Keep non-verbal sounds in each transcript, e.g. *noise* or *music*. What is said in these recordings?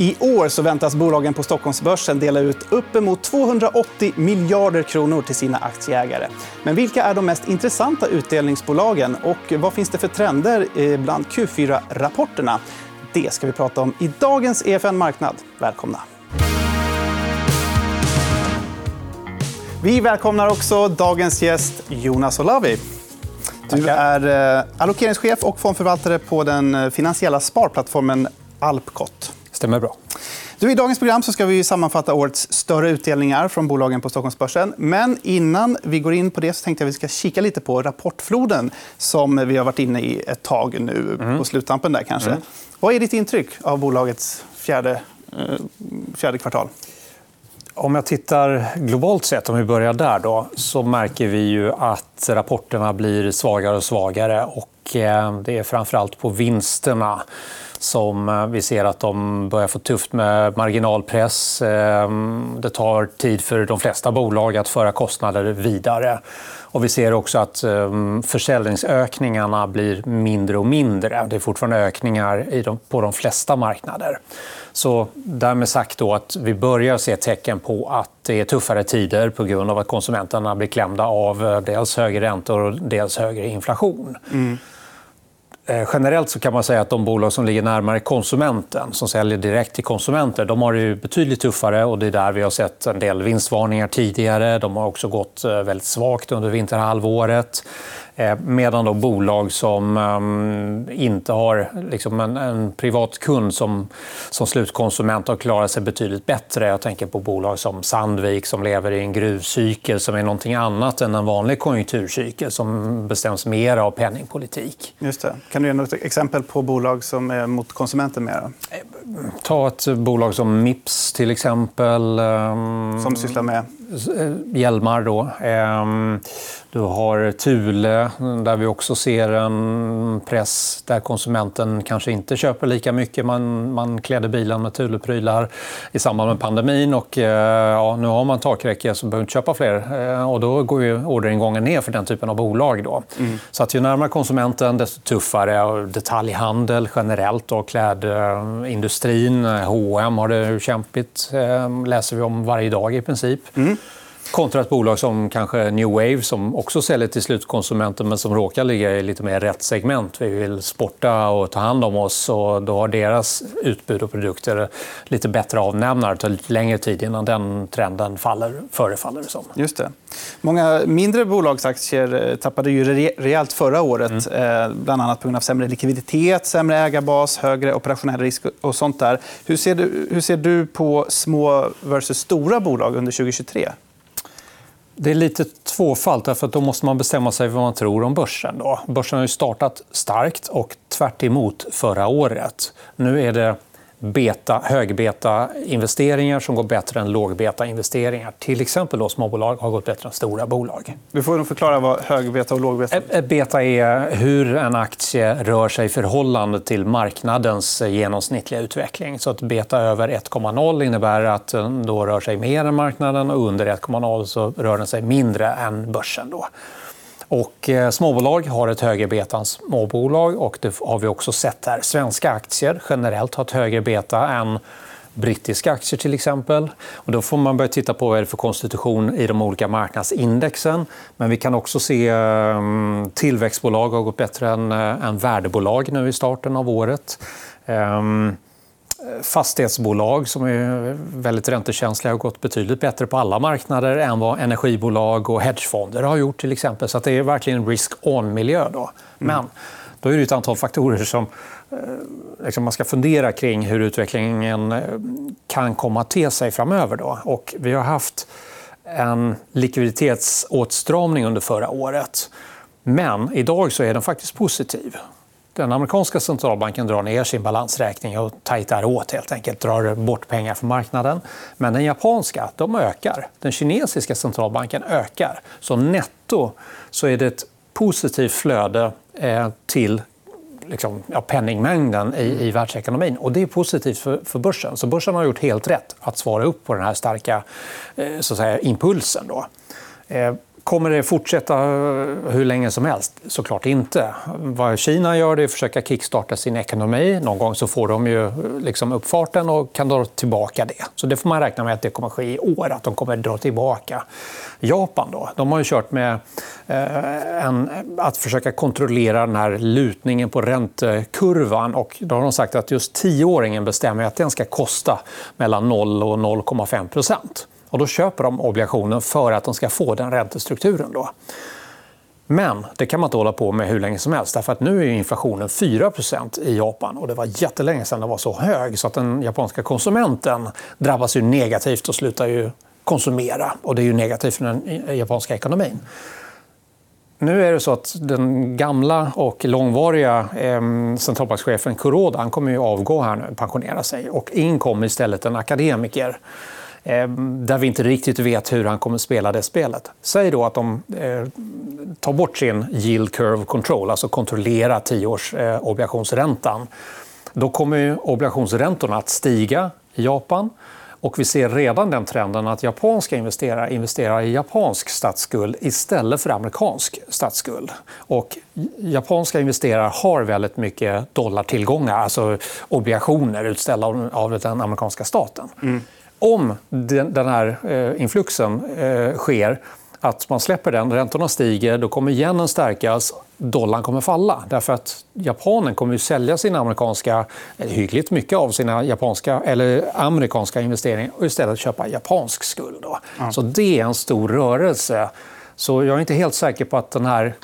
I år så väntas bolagen på Stockholmsbörsen dela ut uppemot 280 miljarder kronor till sina aktieägare. Men vilka är de mest intressanta utdelningsbolagen och vad finns det för trender bland Q4-rapporterna? Det ska vi prata om i dagens EFN Marknad. Välkomna. Vi välkomnar också dagens gäst Jonas Olavi. Du är eh, allokeringschef och fondförvaltare på den finansiella sparplattformen Alpcot. Stämmer bra. Du, I dagens program så ska vi sammanfatta årets större utdelningar från bolagen på Stockholmsbörsen. Men innan vi går in på det så tänkte jag att vi ska kika lite på rapportfloden som vi har varit inne i ett tag nu, mm. på sluttampen. Där, kanske. Mm. Vad är ditt intryck av bolagets fjärde, eh, fjärde kvartal? Om jag tittar globalt sett, om vi börjar där, då, så märker vi ju att rapporterna blir svagare och svagare. Och Eh, det är framför allt på vinsterna som eh, vi ser att de börjar få tufft med marginalpress. Ehm, det tar tid för de flesta bolag att föra kostnader vidare. Och vi ser också att ehm, försäljningsökningarna blir mindre och mindre. Det är fortfarande ökningar på de flesta marknader. Så därmed sagt då att vi börjar se tecken på att det är tuffare tider på grund av att konsumenterna blir klämda av eh, dels högre räntor och dels högre inflation. Mm. Eh, generellt så kan man säga att de bolag som ligger närmare konsumenten, som säljer direkt till konsumenter, de har det betydligt tuffare. och Det är där vi har sett en del vinstvarningar tidigare. De har också gått eh, väldigt svagt under vinterhalvåret. Eh, medan då bolag som um, inte har liksom en, en privat kund som, som slutkonsument har klarat sig betydligt bättre. Jag tänker på bolag som Sandvik som lever i en gruvcykel som är något annat än en vanlig konjunkturcykel som bestäms mer av penningpolitik. Just det. Kan du ge något exempel på bolag som är mot konsumenten mer? Ta ett bolag som Mips, till exempel. Ehm, som sysslar med? Hjälmar. Då. Ehm, du har Thule, där vi också ser en press där konsumenten kanske inte köper lika mycket. Man, man klädde bilen med Thule-prylar i samband med pandemin. Och, eh, ja, nu har man takräcke så behöver inte köpa fler. Eh, och då går ju orderingången ner för den typen av bolag. Då. Mm. Så att ju närmare konsumenten, desto tuffare. Detaljhandel generellt, och klädindustrin, H&M har det kämpigt. Eh, läser vi om varje dag i princip. Mm. Kontra ett bolag som kanske New Wave som också säljer till slutkonsumenten men som råkar ligga i lite mer rätt segment. Vi vill sporta och ta hand om oss. och Då har deras utbud och produkter lite bättre avnämnare. Det tar lite längre tid innan den trenden faller, förefaller det som. Just det. Många mindre bolagsaktier eh, tappade ju rejält förra året. Mm. Eh, bland annat på grund av sämre likviditet, sämre ägarbas, högre operationell risk och sånt där. Hur ser du, hur ser du på små versus stora bolag under 2023? Det är lite tvåfalt. Därför att då måste man bestämma sig för vad man tror om börsen. Då. Börsen har startat starkt och tvärt förra året. Nu är det beta, högbeta-investeringar som går bättre än lågbeta-investeringar. Till exempel då småbolag har gått bättre än stora bolag. Du får förklara vad högbeta och lågbeta är. Beta är hur en aktie rör sig i förhållande till marknadens genomsnittliga utveckling. Så att beta över 1,0 innebär att den då rör sig mer än marknaden och under 1,0 så rör den sig mindre än börsen. Då. Och eh, småbolag har ett högre beta än småbolag. Och det har vi också sett här. Svenska aktier generellt har ett högre beta än brittiska aktier. till exempel. Och då får man börja titta på vad det är för konstitution i de olika marknadsindexen. Men vi kan också se att tillväxtbolag har gått bättre än, eh, än värdebolag nu i starten av året. Ehm, Fastighetsbolag som är väldigt räntekänsliga har gått betydligt bättre på alla marknader än vad energibolag och hedgefonder har gjort. till exempel. Så Det är verkligen en risk-on-miljö. Då. Mm. Men då är det ett antal faktorer som eh, liksom man ska fundera kring hur utvecklingen eh, kan komma att te sig framöver. Då. Och vi har haft en likviditetsåtstramning under förra året. Men idag så är den faktiskt positiv. Den amerikanska centralbanken drar ner sin balansräkning och tajtar åt, helt enkelt. drar bort pengar från marknaden. Men den japanska de ökar. Den kinesiska centralbanken ökar. Så netto så är det ett positivt flöde eh, till liksom, ja, penningmängden i, i världsekonomin. Och det är positivt för, för börsen. Så börsen har gjort helt rätt att svara upp på den här starka eh, så att säga, impulsen. Då. Eh, Kommer det fortsätta hur länge som helst? Såklart inte. Vad Kina gör är att försöka kickstarta sin ekonomi. Någon gång så får de ju liksom uppfarten och kan dra tillbaka det. Så det får man räkna med att det kommer att ske i år, att de kommer att dra tillbaka. Japan då, de har ju kört med eh, en, att försöka kontrollera den här lutningen på räntekurvan. Och då har de sagt att just tioåringen bestämmer att den ska kosta mellan 0 och 0,5 procent. Och då köper de obligationen för att de ska få den räntestrukturen. Då. Men det kan man inte hålla på med hur länge som helst. Därför att nu är inflationen 4% i Japan. och Det var jättelänge sedan den var så hög. så att Den japanska konsumenten drabbas ju negativt och slutar ju konsumera. Och Det är ju negativt för den japanska ekonomin. Nu är det så att den gamla och långvariga eh, centralbankschefen Kuroda han kommer ju avgå här nu, pensionera sig. Och in kommer istället en akademiker Ehm, där vi inte riktigt vet hur han kommer att spela det spelet. Säg då att de eh, tar bort sin yield curve control, alltså kontrollera tioårsobligationsräntan. Eh, då kommer obligationsräntorna att stiga i Japan. Och vi ser redan den trenden att japanska investerare investerar i japansk statsskuld istället för amerikansk statsskuld. Och japanska investerare har väldigt mycket dollartillgångar, alltså obligationer utställda av den amerikanska staten. Mm om den här eh, influxen eh, sker, att man släpper den, räntorna stiger, då kommer yenen stärkas, dollarn kommer falla. Därför att japanen kommer att sälja sina amerikanska, hyggligt mycket av sina japanska, eller amerikanska investeringar och istället köpa japansk skuld. Ja. Så det är en stor rörelse. Så jag är inte helt säker på att den här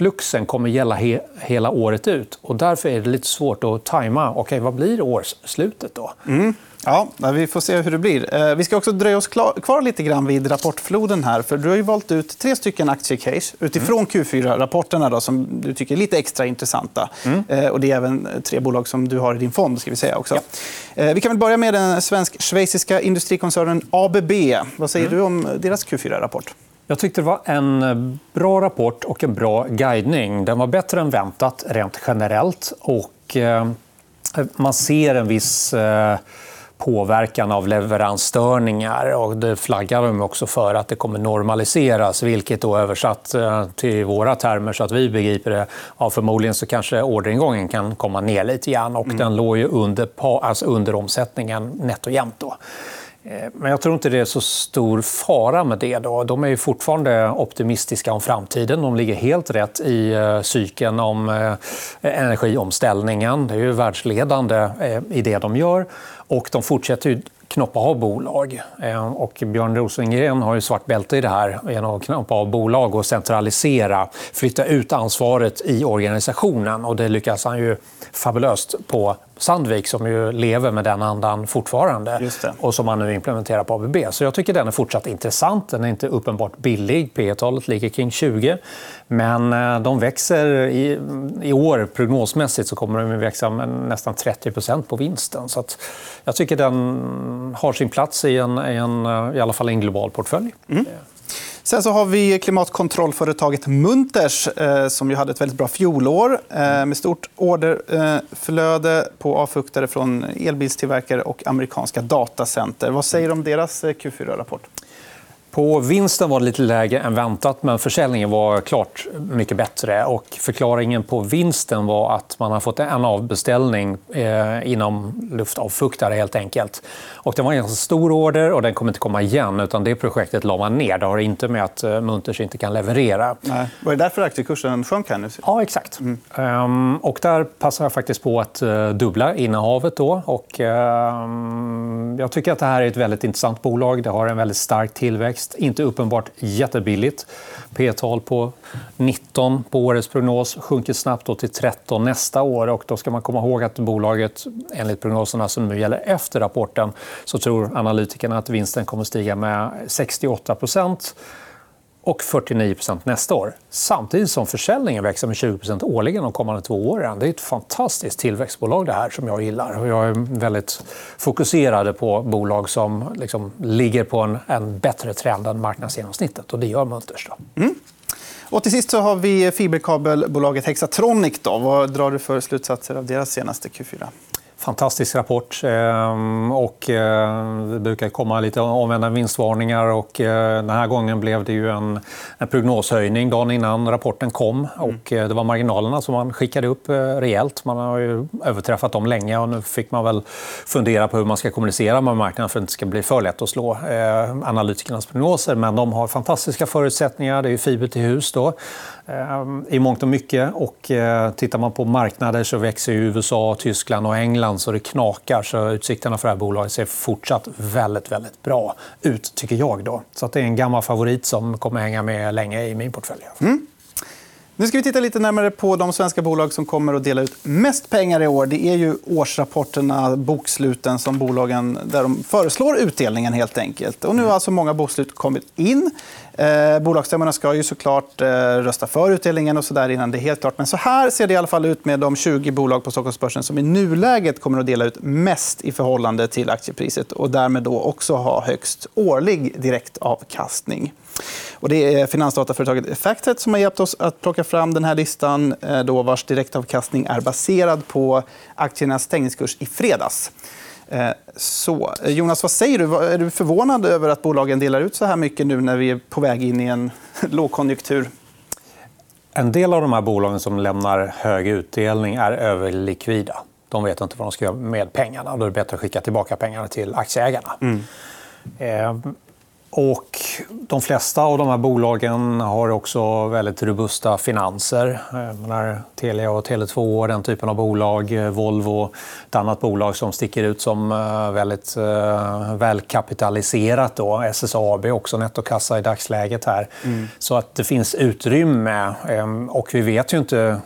likviditetsfluxen kommer gälla he hela året ut. Och därför är det lite svårt att tajma. Okay, vad blir årsslutet då? Mm. Ja, vi får se hur det blir. Eh, vi ska också dröja oss kvar lite grann vid rapportfloden. här. För du har valt ut tre stycken aktiecase utifrån mm. Q4-rapporterna som du tycker är lite extra intressanta. Mm. Eh, och det är även tre bolag som du har i din fond. Ska vi, säga också. Ja. Eh, vi kan väl börja med den svensk-schweiziska industrikoncernen ABB. Vad säger mm. du om deras Q4-rapport? Jag tyckte det var en bra rapport och en bra guidning. Den var bättre än väntat rent generellt. Och man ser en viss påverkan av leveransstörningar. Och det flaggar de också för att det kommer normaliseras vilket då översatt eh, till våra termer så att vi begriper det, ja, förmodligen så kanske orderingången kan komma ner lite grann. Och mm. Den låg ju under, alltså under omsättningen nätt och jämnt. Då. Eh, men jag tror inte det är så stor fara med det. Då. De är fortfarande optimistiska om framtiden. De ligger helt rätt i eh, cykeln om eh, energiomställningen. Det är ju världsledande i det de gör. Och de fortsätter ju knoppa av bolag. Eh, och Björn Rosengren har ju svart bälte i det här genom att knoppa av bolag och centralisera, flytta ut ansvaret i organisationen. Och det lyckas han ju fabulöst på Sandvik som ju lever med den andan fortfarande och som man nu implementerar på ABB. Så jag tycker den är fortsatt intressant. Den är inte uppenbart billig. P talet ligger kring 20. Men eh, de växer i, i år, prognosmässigt, så kommer de växa med nästan 30% på vinsten. Så jag tycker den har sin plats i, en, en, i alla fall en global portfölj. Mm. Sen så har vi klimatkontrollföretaget Munters eh, som ju hade ett väldigt bra fjolår eh, med stort orderflöde på avfuktare från elbilstillverkare och amerikanska datacenter. Vad säger du om deras Q4-rapport? På vinsten var det lite lägre än väntat, men försäljningen var klart mycket bättre. Och förklaringen på vinsten var att man har fått en avbeställning eh, inom luftavfuktare. helt enkelt. Och det var en ganska stor order och den kommer inte komma igen. utan Det projektet la man ner. Det har inte med att eh, Munters inte kan leverera. Nej. Var det därför aktiekursen sjönk? Här nu? Ja, exakt. Mm. Um, och där passar jag faktiskt på att uh, dubbla innehavet. Då. Och, uh, jag tycker att det här är ett väldigt intressant bolag. Det har en väldigt stark tillväxt tillväxt. Inte uppenbart jättebilligt. P-tal på 19 på årets prognos sjunker snabbt till 13 nästa år. Och då ska man komma ihåg att bolaget, enligt prognoserna som nu gäller efter rapporten så tror analytikerna att vinsten kommer att stiga med 68 och 49 nästa år. Samtidigt som försäljningen växer med 20 årligen de kommande två åren. Det är ett fantastiskt tillväxtbolag det här som jag gillar. Jag är väldigt fokuserad på bolag som liksom ligger på en, en bättre trend än marknadsgenomsnittet. Och det gör Munters. Mm. Och till sist så har vi fiberkabelbolaget Hexatronic. Då. Vad drar du för slutsatser av deras senaste Q4? Fantastisk rapport. Ehm, och eh, det brukar komma lite omvända vinstvarningar. Och eh, den här gången blev det ju en, en prognoshöjning dagen innan rapporten kom. Mm. Och eh, det var marginalerna som man skickade upp rejält. Man har överträffat dem länge. och Nu fick man väl fundera på hur man ska kommunicera med marknaden för att det inte ska bli för lätt att slå analytikernas prognoser. Men de har fantastiska förutsättningar. Det är fiber till hus. Då. Eh, I mångt och mycket. Och eh, tittar man på marknader så växer USA, Tyskland och England så det knakar. Så utsikterna för det här bolaget ser fortsatt väldigt, väldigt bra ut, tycker jag. Då. Så att det är en gammal favorit som kommer hänga med länge i min portfölj. Mm. Nu ska vi titta lite närmare på de svenska bolag som kommer att dela ut mest pengar i år. Det är ju årsrapporterna, boksluten, som bolagen, där de föreslår utdelningen. helt enkelt. Och nu har alltså många bokslut kommit in. Eh, bolagsstämmorna ska ju såklart eh, rösta för utdelningen och så där innan det är helt klart. Men så här ser det i alla fall ut med de 20 bolag på Stockholmsbörsen som i nuläget kommer att dela ut mest i förhållande till aktiepriset och därmed då också ha högst årlig direktavkastning. Och det är finansdataföretaget Effectet som har hjälpt oss att plocka fram den här listan eh, då vars direktavkastning är baserad på aktiernas stängningskurs i fredags. Eh, så, Jonas, vad säger du? Är du förvånad över att bolagen delar ut så här mycket nu när vi är på väg in i en *laughs* lågkonjunktur? En del av de här bolagen som lämnar hög utdelning är överlikvida. De vet inte vad de ska göra med pengarna. Då är det bättre att skicka tillbaka pengarna till aktieägarna. Mm. Eh, och de flesta av de här bolagen har också väldigt robusta finanser. Menar, Telia och Tele2 den typen av bolag. Volvo, ett annat bolag som sticker ut som eh, väldigt eh, välkapitaliserat. Då. SSAB också nettokassa i dagsläget. här. Mm. Så att det finns utrymme. Ehm, och vi vet ju inte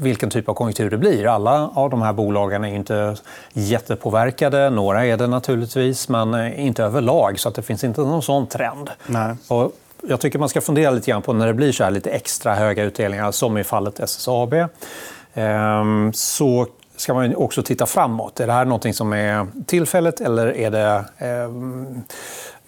vilken typ av konjunktur det blir. Alla av de här bolagen är inte jättepåverkade. Några är det naturligtvis, men eh, inte överlag. Så att det finns inte någon sån trend. Nej. Och jag tycker man ska fundera lite grann på när det blir så här lite extra höga utdelningar, som i fallet SSAB. Ehm, så ska man också titta framåt. Är det här något som är tillfälligt eller är det ehm,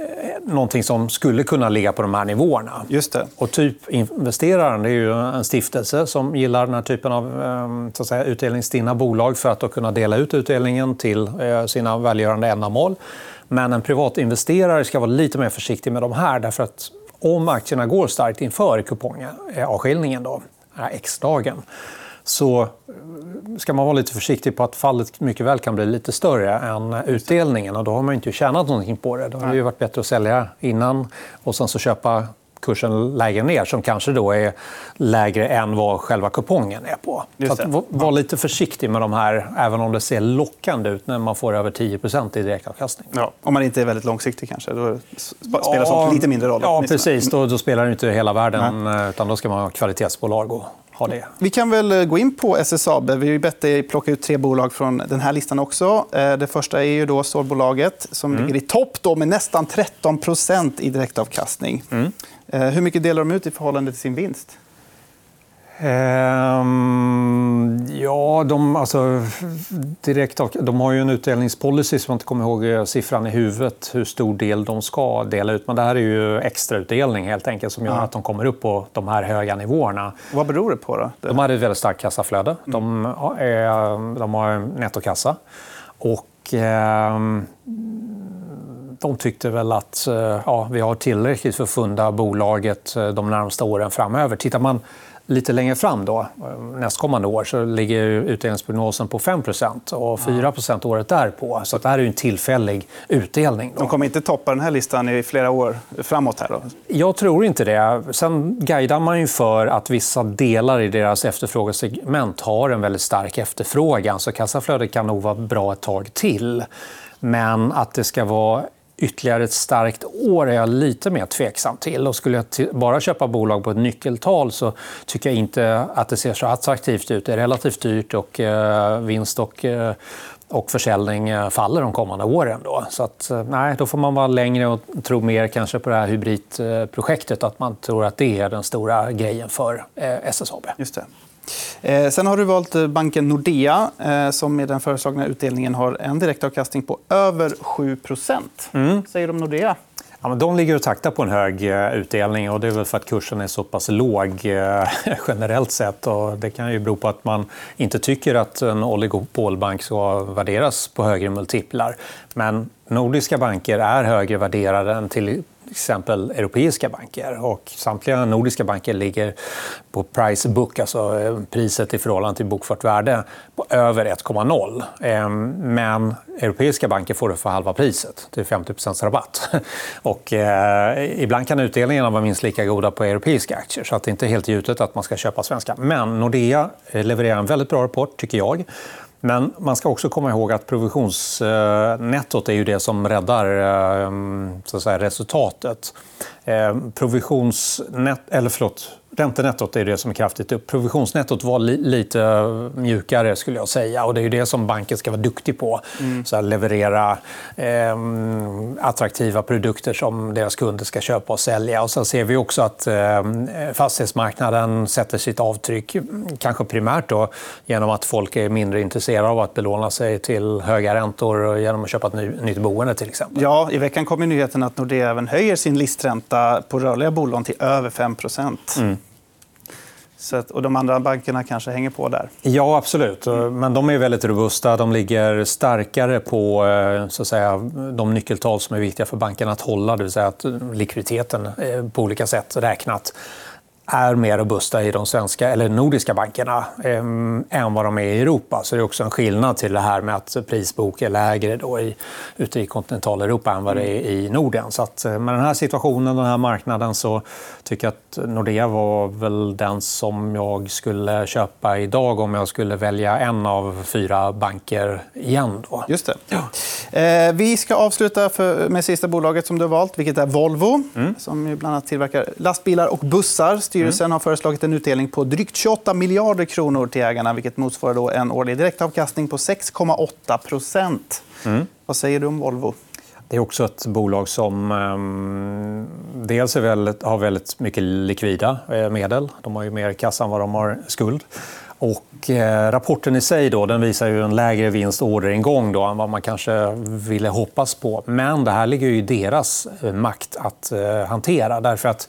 Eh, någonting som skulle kunna ligga på de här nivåerna. Just det. Och typinvesteraren är ju en stiftelse som gillar den här typen av ehm, så att säga, utdelningsstinna bolag för att kunna dela ut utdelningen till eh, sina välgörande ändamål. Men en privatinvesterare ska vara lite mer försiktig med de här. därför att om aktierna går starkt inför kupongavskiljningen, X-dagen, så ska man vara lite försiktig på att fallet mycket väl kan bli lite större än utdelningen. Och då har man inte tjänat någonting på det. Då har det varit bättre att sälja innan och sen så köpa kursen lägre ner som kanske då är lägre än vad själva kupongen är på. Så var lite försiktig med de här, även om det ser lockande ut när man får över 10% i direktavkastning. Ja, om man inte är väldigt långsiktig kanske. Då spelar ja, sånt lite mindre roll. Ja, precis. Då, då spelar det inte hela världen. Nej. Utan då ska man ha kvalitetsbolag och ha det. Vi kan väl eh, gå in på SSAB. Vi har bett dig plocka ut tre bolag från den här listan också. Eh, det första är ju då stålbolaget som mm. ligger i topp då med nästan 13% i direktavkastning. Mm. Eh, hur mycket delar de ut i förhållande till sin vinst? Ehm, ja, de, alltså, direkt, de har ju en utdelningspolicy som jag inte kommer ihåg eh, siffran i huvudet hur stor del de ska dela ut. Men det här är ju extrautdelning helt enkelt som gör att de kommer upp på de här höga nivåerna. Vad beror det på? Då? De har ett väldigt starkt kassaflöde. Mm. De, är, de har nettokassa. Och, eh, de tyckte väl att eh, ja, vi har tillräckligt för att funda bolaget eh, de närmaste åren framöver. Tittar man lite längre fram, då, nästkommande år, så ligger utdelningsprognosen på 5% och 4% året därpå. Så det här är en tillfällig utdelning. Då. De kommer inte toppa den här listan i flera år framåt? Här då? Jag tror inte det. Sen guidar man ju för att vissa delar i deras efterfrågesegment har en väldigt stark efterfrågan. Så kassaflödet kan nog vara bra ett tag till. Men att det ska vara ytterligare ett starkt år är jag lite mer tveksam till. Och skulle jag bara köpa bolag på ett nyckeltal så tycker jag inte att det ser så attraktivt ut. Det är relativt dyrt och eh, vinst och, eh, och försäljning eh, faller de kommande åren. Då. Så att, eh, nej, då får man vara längre och tro mer kanske på det här hybridprojektet. Att man tror att det är den stora grejen för eh, SSAB. Just det. Eh, sen har du valt eh, banken Nordea eh, som med den föreslagna utdelningen har en direktavkastning på över 7 mm. säger du om Nordea? Ja, men de ligger och taktar på en hög utdelning. och Det är väl för att kursen är så pass låg eh, *laughs* generellt sett. Och det kan ju bero på att man inte tycker att en oligopolbank ska värderas på högre multiplar. Men nordiska banker är högre värderade än till exempel europeiska banker. Och samtliga nordiska banker ligger på price book, alltså eh, priset i förhållande till bokfört värde, på över 1,0. Ehm, men europeiska banker får det för halva priset. Det är 50 rabatt. *laughs* Och, eh, ibland kan utdelningarna vara minst lika goda på europeiska aktier. så att Det är inte helt givet att man ska köpa svenska. Men Nordea eh, levererar en väldigt bra rapport, tycker jag. Men man ska också komma ihåg att provisionsnettot är ju det som räddar eh, så att säga, resultatet. Eh, Provisionsnet, eller förlåt, Räntenettot är det som är kraftigt upp. Provisionsnettot var li lite mjukare. skulle jag säga. Och det är det som banken ska vara duktig på. Mm. Så leverera eh, attraktiva produkter som deras kunder ska köpa och sälja. Och sen ser vi också att eh, fastighetsmarknaden sätter sitt avtryck kanske primärt då, genom att folk är mindre intresserade av att belåna sig till höga räntor genom att köpa ett ny, nytt boende. till exempel. Ja, I veckan kom nyheten att Nordea även höjer sin listränta på rörliga bolån till över 5 mm. Så att, och de andra bankerna kanske hänger på där? Ja, absolut. Men de är väldigt robusta. De ligger starkare på eh, så att säga, de nyckeltal som är viktiga för bankerna att hålla. Det vill säga att likviditeten eh, på olika sätt räknat är mer robusta i de svenska eller nordiska bankerna eh, än vad de är i Europa. Så det är också en skillnad till det här med att prisbok är lägre då i, ute i kontinentaleuropa än vad det är i Norden. Så att, eh, med den här situationen, den här marknaden, så tycker jag att Nordea var väl den som jag skulle köpa idag om jag skulle välja en av fyra banker igen. Då. Just det. Ja. Eh, vi ska avsluta för, med sista bolaget som du har valt, vilket är Volvo. Mm. Som bland annat tillverkar lastbilar och bussar. Styrelsen mm. har föreslagit en utdelning på drygt 28 miljarder kronor till ägarna vilket motsvarar då en årlig direktavkastning på 6,8 procent. Mm. Vad säger du om Volvo? Det är också ett bolag som um, dels väldigt, har väldigt mycket likvida eh, medel. De har ju mer kassa än vad de har skuld. Och, eh, rapporten i sig då, den visar ju en lägre vinst orderingång då, än vad man kanske ville hoppas på. Men det här ligger ju i deras eh, makt att eh, hantera. Därför att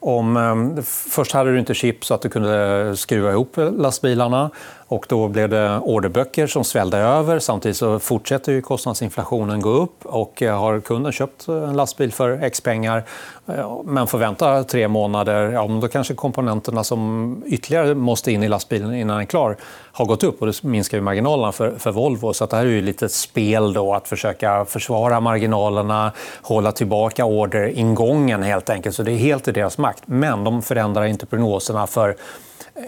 om, eh, först hade du inte chip så att du kunde skruva ihop lastbilarna. Och då blev det orderböcker som svällde över. Samtidigt så fortsätter ju kostnadsinflationen gå upp. och eh, Har kunden köpt eh, en lastbil för X pengar eh, men får vänta tre månader, ja, då kanske komponenterna som ytterligare måste in i lastbilen innan den är klar har gått upp. och Det minskar ju marginalerna för, för Volvo. Så det här är ju lite ett spel då, att försöka försvara marginalerna, hålla tillbaka orderingången. helt enkelt. Så Det är helt i deras makt. Men de förändrar inte prognoserna för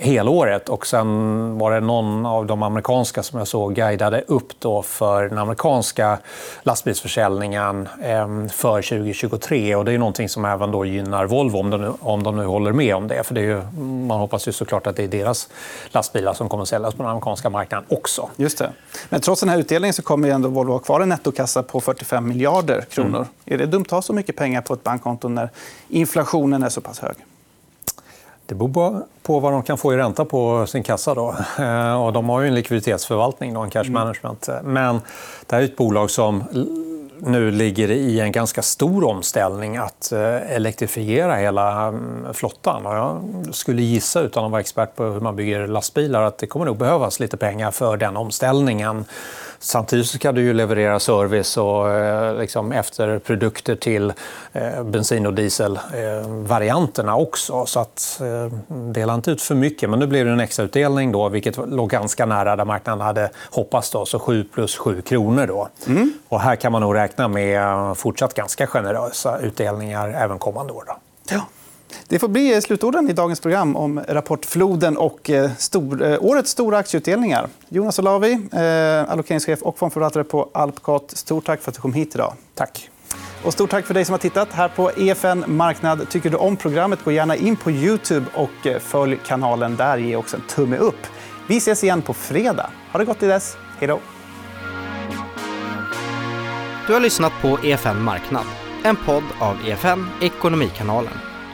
helåret. Och sen var det någon av de amerikanska som jag såg guidade upp då för den amerikanska lastbilsförsäljningen ehm, för 2023. Och det är någonting som även då gynnar Volvo, om de, nu, om de nu håller med om det. För det är ju, man hoppas ju såklart att det är deras lastbilar som kommer att säljas på den amerikanska marknaden också. Just det. Men trots den här utdelningen så kommer ändå Volvo ha kvar en nettokassa på 45 miljarder kronor. Mm. Är det dumt att ha så mycket pengar på ett bankkonto när inflationen är så pass hög? Det beror på vad de kan få i ränta på sin kassa. Då. *laughs* Eh, och de har ju en likviditetsförvaltning, då, en cash mm. management. Men det här är ett bolag som nu ligger i en ganska stor omställning att eh, elektrifiera hela mm, flottan. Jag skulle gissa, utan att vara expert på hur man bygger lastbilar, att det kommer nog behövas lite pengar för den omställningen. Samtidigt ska du ju leverera service och eh, liksom efterprodukter till eh, bensin och dieselvarianterna också. Så att, dela inte ut för mycket. Men nu blir det en extrautdelning, då, vilket låg ganska nära där marknaden hade hoppats. Då, så 7 plus 7 kronor. Då. Mm. Och här kan man nog räkna räkna med fortsatt ganska generösa utdelningar även kommande år. Då. Ja. Det får bli slutorden i dagens program om rapportfloden och eh, stor, eh, årets stora aktieutdelningar. Jonas Olavi, eh, allokeringschef och fondförvaltare på Alpcot. Stort tack för att du kom hit idag. Tack. Och stort tack för dig som har tittat här på EFN Marknad. Tycker du om programmet, gå gärna in på Youtube och eh, följ kanalen där. Ge också en tumme upp. Vi ses igen på fredag. Ha det gott till dess. Hej då. Du har lyssnat på EFN Marknad, en podd av EFN Ekonomikanalen.